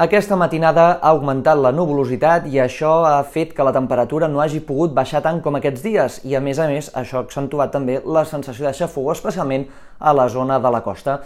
Aquesta matinada ha augmentat la nuvolositat i això ha fet que la temperatura no hagi pogut baixar tant com aquests dies i, a més a més, això ha accentuat també la sensació de xafogó, especialment a la zona de la costa.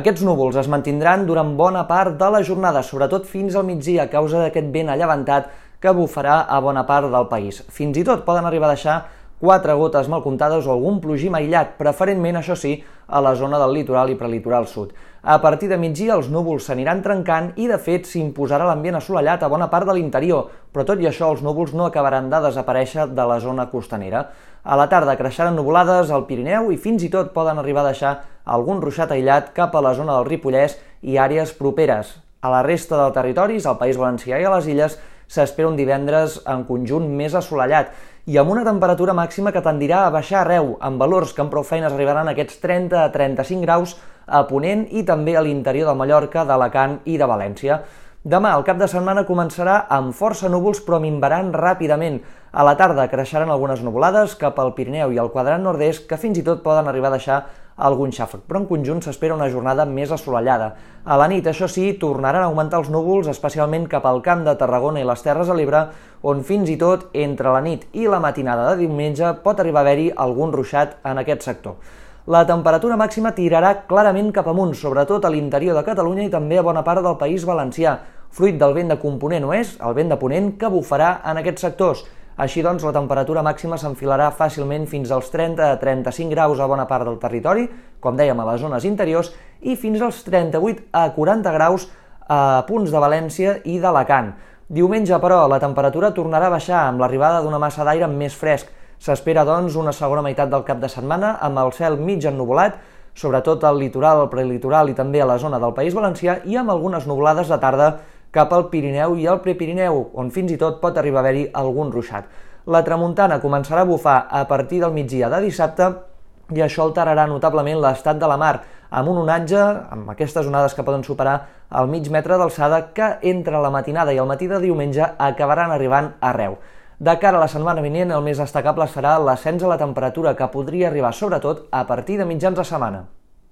Aquests núvols es mantindran durant bona part de la jornada, sobretot fins al migdia, a causa d'aquest vent allevantat que bufarà a bona part del país. Fins i tot poden arribar a deixar quatre gotes mal comptades o algun plogim aïllat, preferentment, això sí, a la zona del litoral i prelitoral sud. A partir de migdia els núvols s'aniran trencant i, de fet, s'imposarà l'ambient assolellat a bona part de l'interior, però tot i això els núvols no acabaran de desaparèixer de la zona costanera. A la tarda creixeran nuvolades al Pirineu i fins i tot poden arribar a deixar algun ruixat aïllat cap a la zona del Ripollès i àrees properes. A la resta de territoris, al País Valencià i a les Illes, s'espera un divendres en conjunt més assolellat i amb una temperatura màxima que tendirà a baixar arreu, amb valors que amb prou feines arribaran a aquests 30 a 35 graus a Ponent i també a l'interior de Mallorca, d'Alacant i de València. Demà, el cap de setmana començarà amb força núvols però minvaran ràpidament. A la tarda creixeran algunes nuvolades cap al Pirineu i al quadrant nord-est que fins i tot poden arribar a deixar algun xàfec, però en conjunt s'espera una jornada més assolellada. A la nit, això sí, tornaran a augmentar els núvols, especialment cap al camp de Tarragona i les Terres de l'Ebre, on fins i tot entre la nit i la matinada de diumenge pot arribar a haver-hi algun ruixat en aquest sector. La temperatura màxima tirarà clarament cap amunt, sobretot a l'interior de Catalunya i també a bona part del País Valencià, fruit del vent de component oest, el vent de ponent, que bufarà en aquests sectors. Així doncs, la temperatura màxima s'enfilarà fàcilment fins als 30 a 35 graus a bona part del territori, com dèiem a les zones interiors, i fins als 38 a 40 graus a punts de València i d'Alacant. Diumenge, però, la temperatura tornarà a baixar amb l'arribada d'una massa d'aire més fresc. S'espera, doncs, una segona meitat del cap de setmana amb el cel mig ennuvolat, sobretot al litoral, al prelitoral i també a la zona del País Valencià i amb algunes nuvolades de tarda cap al Pirineu i al Prepirineu, on fins i tot pot arribar a haver-hi algun ruixat. La tramuntana començarà a bufar a partir del migdia de dissabte i això alterarà notablement l'estat de la mar, amb un onatge, amb aquestes onades que poden superar el mig metre d'alçada, que entre la matinada i el matí de diumenge acabaran arribant arreu. De cara a la setmana vinent, el més destacable serà l'ascens a la temperatura, que podria arribar sobretot a partir de mitjans de setmana.